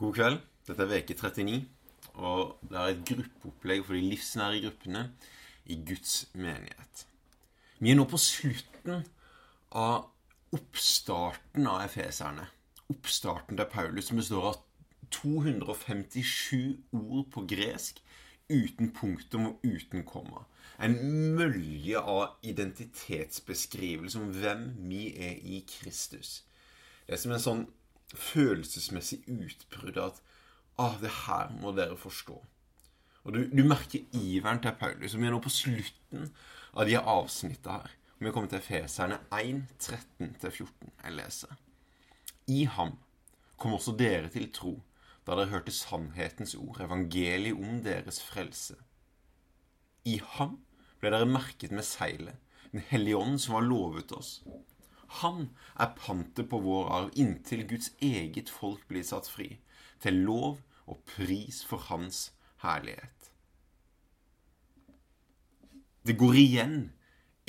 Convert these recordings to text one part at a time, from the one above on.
God kveld. Dette er veke 39, og det er et gruppeopplegg for de livsnære gruppene i Guds menighet. Vi er nå på slutten av oppstarten av efeserne. Oppstarten til Paulus, som består av 257 ord på gresk uten punktum og uten komma. En mølje av identitetsbeskrivelse om hvem vi er i Kristus. Det er som en sånn følelsesmessig utbrudd at ah, det her må dere forstå. Og du, du merker iveren til Paulus. Og vi er nå på slutten av de avsnittene her. Og vi kommer til Efeserne 1, 13-14. Jeg leser. I ham kom også dere til tro, da dere hørte sannhetens ord, evangeliet om deres frelse. I ham ble dere merket med seilet, Den hellige ånd som var lovet oss. Han er pantet på vår arv inntil Guds eget folk blir satt fri, til lov og pris for Hans herlighet. Det går igjen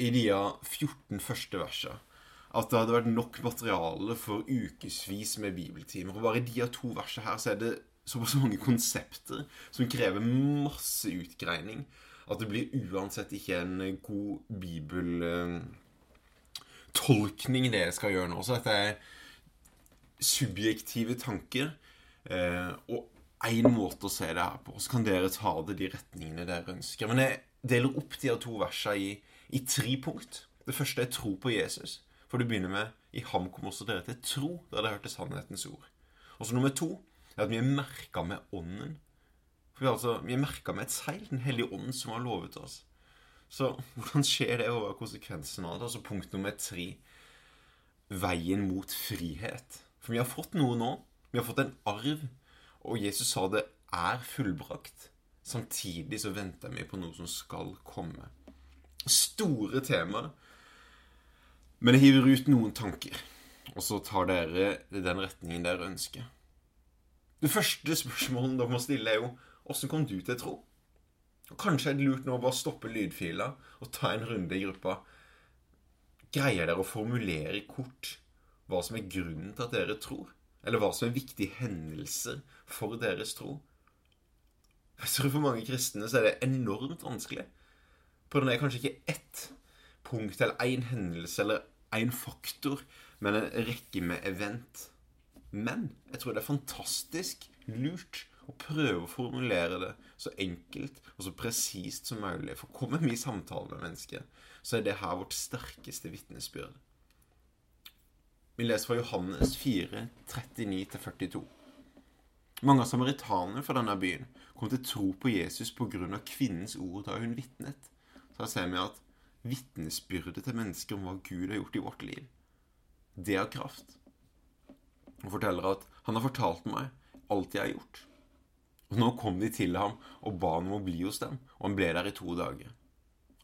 i de 14 første versene at det hadde vært nok materiale for ukevis med bibeltimer. Og bare i de to versene her så er det såpass mange konsepter som krever masse utgreining, at det blir uansett ikke en god bibel tolkning det jeg skal gjøre nå. Så dette er subjektive tanker. Eh, og én måte å se det her på. Så kan dere ta det de retningene dere ønsker. Men jeg deler opp de her to versene i, i tre punkt. Det første er tro på Jesus. For du begynner med i ham kom også dere til tro da dere hørte sannhetens ord. Og så nummer to er at vi er merka med Ånden. For vi er, altså, er merka med et seil, Den hellige ånd som har lovet oss. Så hvordan skjer det, og hva er konsekvensen av det? Altså punkt nummer tre veien mot frihet. For vi har fått noe nå. Vi har fått en arv, og Jesus sa det er fullbrakt. Samtidig så venter vi på noe som skal komme. Store temaer. Men jeg hiver ut noen tanker, og så tar dere den retningen dere ønsker. Det første spørsmålet dere må stille, er jo åssen kom du til tro? Og Kanskje er det lurt nå å bare stoppe lydfila og ta en runde i gruppa. Greier dere å formulere kort hva som er grunnen til at dere tror? Eller hva som er viktige hendelser for deres tro? Jeg tror For mange kristne så er det enormt vanskelig. For det er kanskje ikke ett punkt eller én hendelse eller én faktor, men en rekke med event. Men jeg tror det er fantastisk lurt å prøve å formulere det så enkelt og så presist som mulig. For kommer vi i samtale med mennesker, så er det her vårt sterkeste vitnesbyrd. Vi leser fra Johannes 4, 39-42. Mange av samaritanene fra denne byen kom til tro på Jesus pga. kvinnens ord da hun vitnet. Så her ser vi at vitnesbyrdet til mennesker om hva Gud har gjort i vårt liv, det har kraft. Hun forteller at han har fortalt meg alt jeg har gjort. Og Nå kom de til ham og ba ham om å bli hos dem, og han ble der i to dager.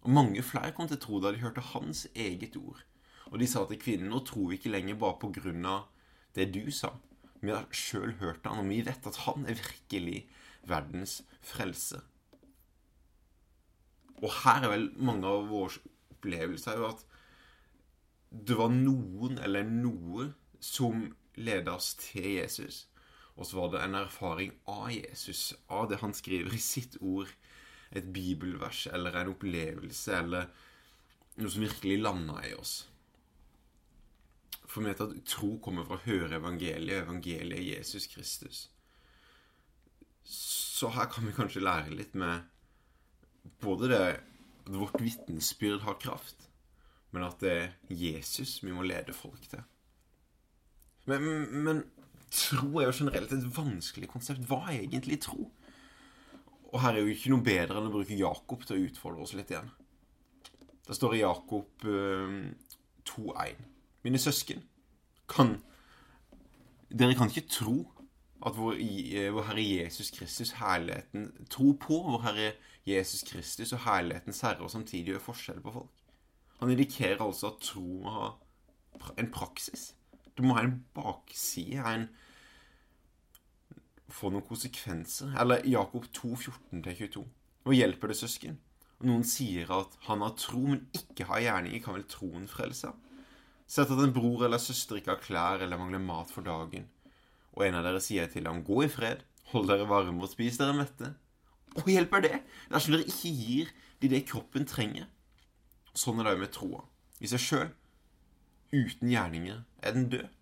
Og Mange flere kom til tro da de hørte hans eget ord. Og de sa til kvinnen nå tror vi ikke lenger bare på grunn av det du sa. Vi har sjøl hørt han, og vi vet at han er virkelig verdens frelse. Og her er vel mange av våre opplevelser jo at det var noen eller noe som leda oss til Jesus. Og så var det en erfaring av Jesus, av det han skriver i sitt ord. Et bibelvers eller en opplevelse eller noe som virkelig landa i oss. For vi vet at tro kommer fra å høre evangeliet, evangeliet er Jesus Kristus. Så her kan vi kanskje lære litt med både det at vårt vitnesbyrd har kraft, men at det er Jesus vi må lede folk til. Men, men Tro er jo generelt et vanskelig konsept. Hva er egentlig tro? Og her er jo ikke noe bedre enn å bruke Jakob til å utfordre oss litt igjen. Det står i Jakob uh, eh, 2,1. Mine søsken, kan Dere kan ikke tro at vår, eh, vår, Herre Jesus Kristus, herligheten Tro på vår Herre Jesus Kristus og herlighetens Herre, og samtidig gjør forskjell på folk. Han indikerer altså at tro må ha en praksis. Det må ha en bakside, en Få noen konsekvenser. Eller Jakob 2, 14-22. Hva hjelper det søsken? Og noen sier at han har tro, men ikke har gjerninger, kan vel troen frelse? Sett at en bror eller søster ikke har klær eller mangler mat for dagen, Og en av dere sier til ham, gå i fred, hold dere varme og spis dere mette. Og hjelper det? Dersom dere ikke gir de det kroppen trenger. Sånn er det òg med troa. I seg sjøl, uten gjerninger, er den død.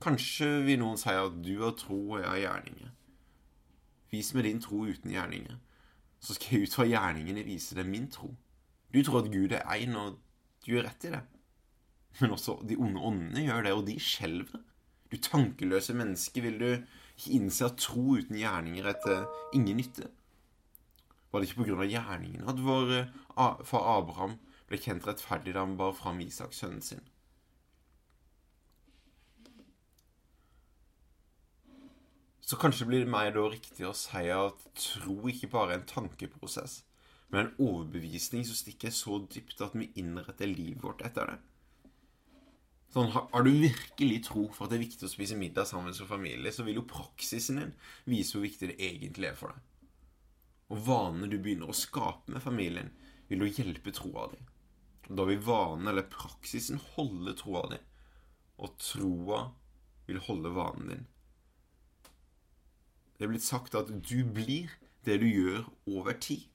Kanskje vil noen si at du har tro og jeg har gjerninger. Vis meg din tro uten gjerninger, så skal jeg ut fra gjerningene vise deg min tro. Du tror at Gud er én, og du gjør rett i det. Men også de onde åndene gjør det, og de skjelver. Du tankeløse menneske, vil du ikke innse at tro uten gjerninger er til ingen nytte? Var det ikke på grunn av gjerningene at vår eh, far Abraham ble kjent rettferdig da han bar fram Isak, sønnen sin? Så kanskje blir det meg da riktig å si at tro ikke bare er en tankeprosess, men en overbevisning som stikker så dypt at vi innretter livet vårt etter det. Sånn, har, du virkelig tro for at det er viktig å spise middag sammen som familie, så vil jo praksisen din vise hvor viktig det egentlig er for deg. Og vanene du begynner å skape med familien, vil jo hjelpe troa di. Da vil vanen eller praksisen holde troa di, og troa vil holde vanen din. Det er blitt sagt at du blir det du gjør over tid.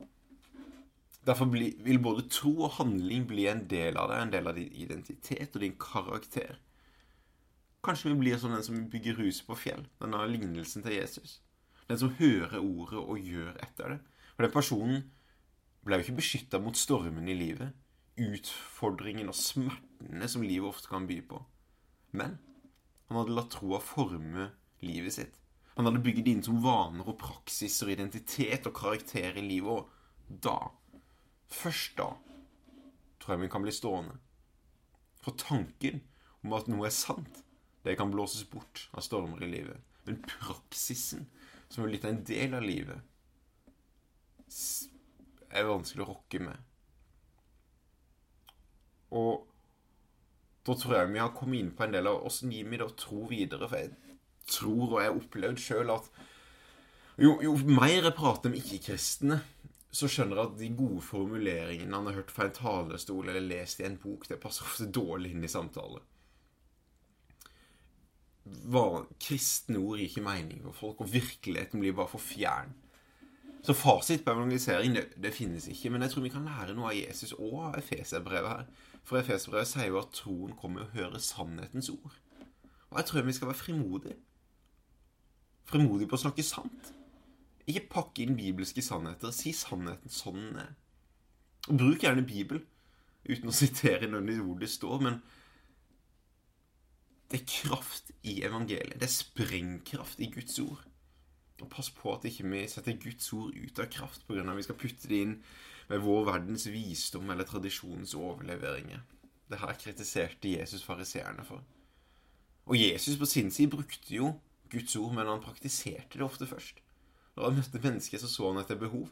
Derfor vil både tro og handling bli en del av deg, en del av din identitet og din karakter. Kanskje vi blir som den som bygger huset på fjell, denne lignelsen til Jesus. Den som hører ordet og gjør etter det. For den personen ble jo ikke beskytta mot stormene i livet, utfordringen og smertene som livet ofte kan by på. Men han hadde latt troa forme livet sitt. Han hadde bygget inn som vaner og praksis og identitet og karakter i livet, og da Først da tror jeg vi kan bli stående. For tanken om at noe er sant, det kan blåses bort av stormer i livet. Men praksisen, som er blitt en del av livet, er vanskelig å rokke med. Og da tror jeg vi har kommet inn på en del av åssen gir vi da tro videre. For jeg tror, og jeg har opplevd sjøl, at jo, jo mer jeg prater med ikke-kristne, så skjønner jeg at de gode formuleringene han har hørt fra en talerstol eller lest i en bok, det passer ofte dårlig inn i samtale. Hva, kristne ord gir ikke mening for folk, og virkeligheten blir bare for fjern. Så fasit på evangelisering det, det, finnes ikke, men jeg tror vi kan lære noe av Jesus og av Efeserbrevet her. For Efeserbrevet sier jo at troen kommer å høre sannhetens ord. Og jeg tror vi skal være frimodige. Frimodige på å snakke sant. Ikke pakke inn bibelske sannheter. Si sannheten sånn den er. Bruk gjerne Bibel, uten å sitere nødvendigvis hvor det står, men det er kraft i evangeliet. Det er sprengkraft i Guds ord. Og pass på at ikke vi setter Guds ord ut av kraft pga. at vi skal putte det inn med vår verdens visdom eller tradisjonens overleveringer. Det her kritiserte Jesus fariseerne for. Og Jesus på sin side brukte jo Guds ord, men han praktiserte det ofte først. Når han møtte mennesker, så så han etter behov.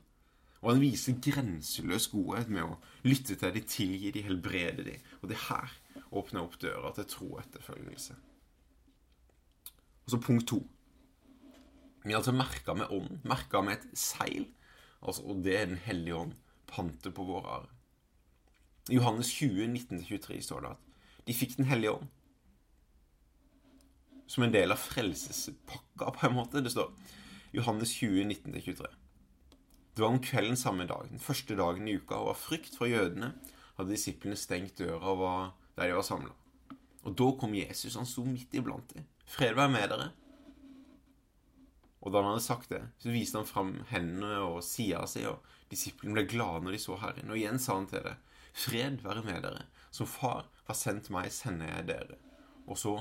Og han viser grenseløs godhet med å lytte til de, tilgi de, helbrede de. Og det her åpner opp døra til tro og etterfølgelse. Og så punkt to. Vi er altså merka med ånden, merka med et seil. Altså, og det er Den hellige ånd, pante på våre arv. I Johannes 20, 19-23 står det at de fikk Den hellige ånd som en del av frelsespakka, på en måte. Det står Johannes 20, 19-23. Det var om kvelden samme dag, den første dagen i uka, og av frykt for jødene hadde disiplene stengt døra og var der de var samla. Og da kom Jesus, han sto midt iblant dem. Fred være med dere. Og da han hadde sagt det, så viste han fram hendene og sida si, og disiplene ble glade når de så Herren. Og igjen sa han til det, fred være med dere. Som Far har sendt meg, sender jeg dere. Og så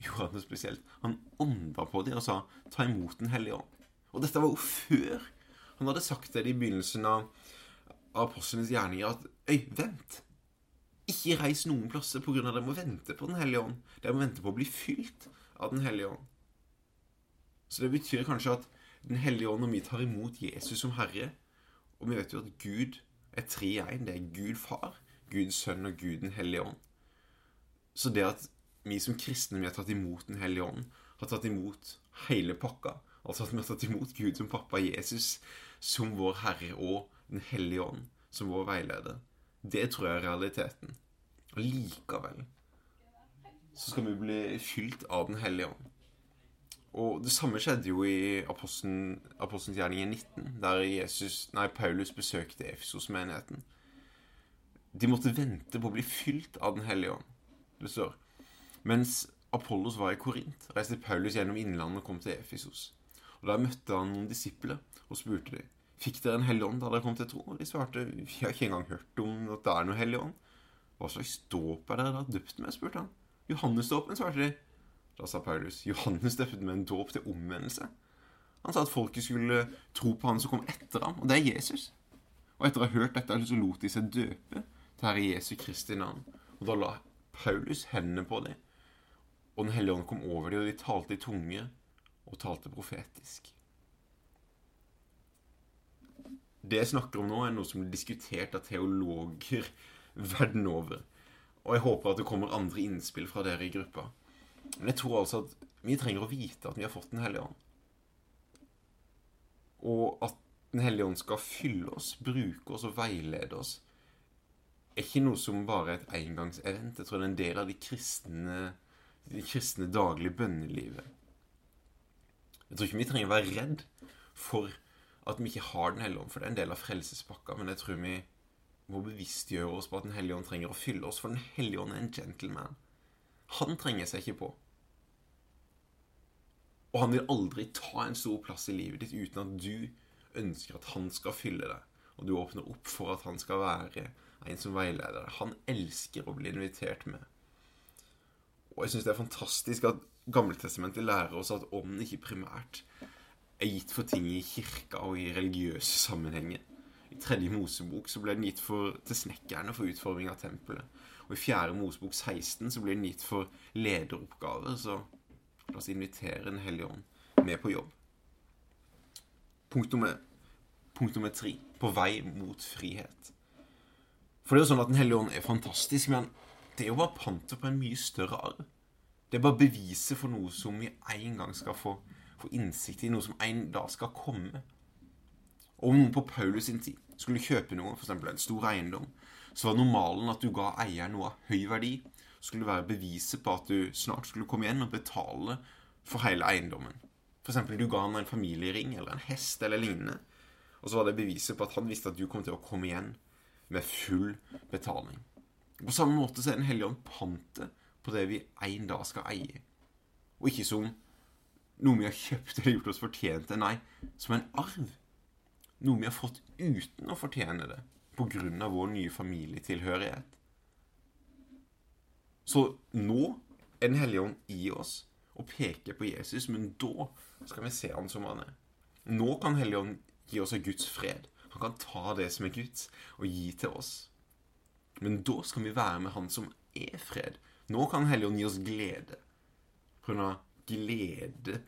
gjorde han det spesielt. Han ånda på dem og sa, ta imot Den hellige ånd. Og dette var jo før han hadde sagt det i begynnelsen av apostlenes gjerninger at Øy, vent! Ikke reis noen plasser pga. dere må vente på Den hellige ånd. Dere må vente på å bli fylt av Den hellige ånd. Så det betyr kanskje at Den hellige ånd, når vi tar imot Jesus som Herre Og vi vet jo at Gud er tre i én. Det er Gud Far, Gud Sønn og Gud Den hellige ånd. Så det at vi som kristne vi har tatt imot Den hellige ånd, har tatt imot hele pakka, Altså at vi har tatt imot Gud som pappa, Jesus som vår Herre og Den hellige ånd som vår veileder. Det tror jeg er realiteten. Og likevel så skal vi bli fylt av Den hellige ånd. Og det samme skjedde jo i Apostelen, Apostelens gjerning 19, der Jesus, nei, Paulus besøkte Efesos-menigheten. De måtte vente på å bli fylt av Den hellige ånd. Det står. Mens Apollos var i Korint, reiste Paulus gjennom innlandet og kom til Efesos. Og Der møtte han noen disipler og spurte dem Fikk dere en hellig ånd da dere kom til tro. Og de svarte vi har ikke engang hørt om at det er noe hellig ånd. Hva slags dåp er dere da døpt med? spurte han. Johannesdåpen, svarte de. Da sa Paulus Johannes døpte med en dåp til omvendelse. Han sa at folket skulle tro på han som kom etter ham, og det er Jesus. Og etter å ha hørt dette, så lot de seg døpe til Herre Jesu Kristi navn. Og da la Paulus hendene på dem, og Den hellige ånd kom over dem, og de talte i tunge og talte profetisk. Det jeg snakker om nå, er noe som blir diskutert av teologer verden over. Og jeg håper at det kommer andre innspill fra dere i gruppa. Men jeg tror altså at vi trenger å vite at vi har fått Den hellige ånd. Og at Den hellige ånd skal fylle oss, bruke oss og veilede oss, er ikke noe som bare er et engangsevent. Jeg tror det er en del av de kristne, de kristne daglige bønnelivet. Jeg tror ikke vi trenger å være redd for at vi ikke har Den hellige ånd, for det er en del av frelsespakka. Men jeg tror vi må bevisstgjøre oss på at Den hellige ånd trenger å fylle oss, for Den hellige ånd er en gentleman. Han trenger seg ikke på. Og han vil aldri ta en stor plass i livet ditt uten at du ønsker at han skal fylle deg. Og du åpner opp for at han skal være en som veileder deg. Han elsker å bli invitert med. Og jeg syns det er fantastisk at Gammeltestamentet lærer oss at ånden ikke primært er gitt for ting i kirka og i religiøse sammenhenger. I tredje Mosebok så ble den gitt for, til snekkerne for utforming av tempelet. Og i fjerde Mosebok 16 så ble den gitt for lederoppgaver. Så la oss invitere Den hellige ånd med på jobb. Punkt nummer, punkt nummer tre. På vei mot frihet. For det er jo sånn at Den hellige ånd er fantastisk, men det er jo bare pantet på en mye større arv. Det er bare beviset for noe som vi en gang skal få, få innsikt i, noe som en dag skal komme. Om noen på Paulus sin tid skulle kjøpe noe, f.eks. en stor eiendom, så var normalen at du ga eieren noe av høy verdi. Skulle være beviset på at du snart skulle komme igjen og betale for hele eiendommen. F.eks. du ga han en familiering eller en hest eller lignende. Og så var det beviset på at han visste at du kom til å komme igjen med full betaling. På samme måte så er Den hellige ånd pantet på det vi en dag skal eie. Og ikke som noe vi har kjøpt eller gjort oss fortjent til. Nei, som en arv. Noe vi har fått uten å fortjene det på grunn av vår nye familietilhørighet. Så nå er Den hellige ånd i oss og peker på Jesus, men da skal vi se han som han er. Nå kan Hellige ånd gi oss av Guds fred. Han kan ta det som er Guds, og gi til oss. Men da skal vi være med Han som er fred. Nå kan Helligånd gi oss glede. På grunn av glede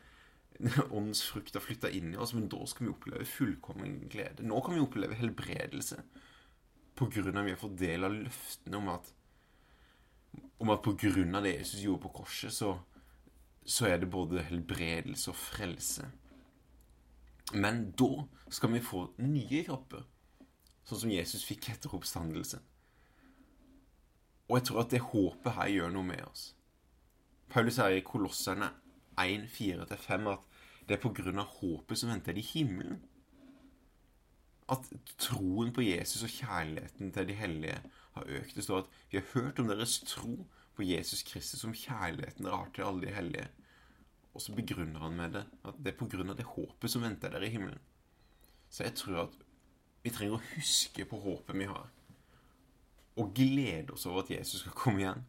Åndens frukt har flytta inn i oss, men da skal vi oppleve fullkommen glede. Nå kan vi oppleve helbredelse på grunn av vi har fått del av løftene om at om at på grunn av det Jesus gjorde på korset, så, så er det både helbredelse og frelse. Men da skal vi få nye kropper, sånn som Jesus fikk etter oppstandelse. Og jeg tror at det håpet her gjør noe med oss. Paulus sier i Kolosserne 1.4-5 at det er på grunn av håpet som venter i himmelen. At troen på Jesus og kjærligheten til de hellige har økt. Det står at vi har hørt om deres tro på Jesus Kristus som kjærligheten dere har til alle de hellige. Og så begrunner han med det at det er på grunn av det håpet som venter dere i himmelen. Så jeg tror at vi trenger å huske på håpet vi har og glede oss over at Jesus skal komme igjen.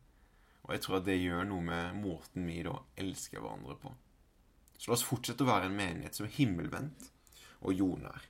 Og jeg tror at det gjør noe med måten vi da elsker hverandre på. Så la oss fortsette å være en menighet som er himmelvendt og jordnær.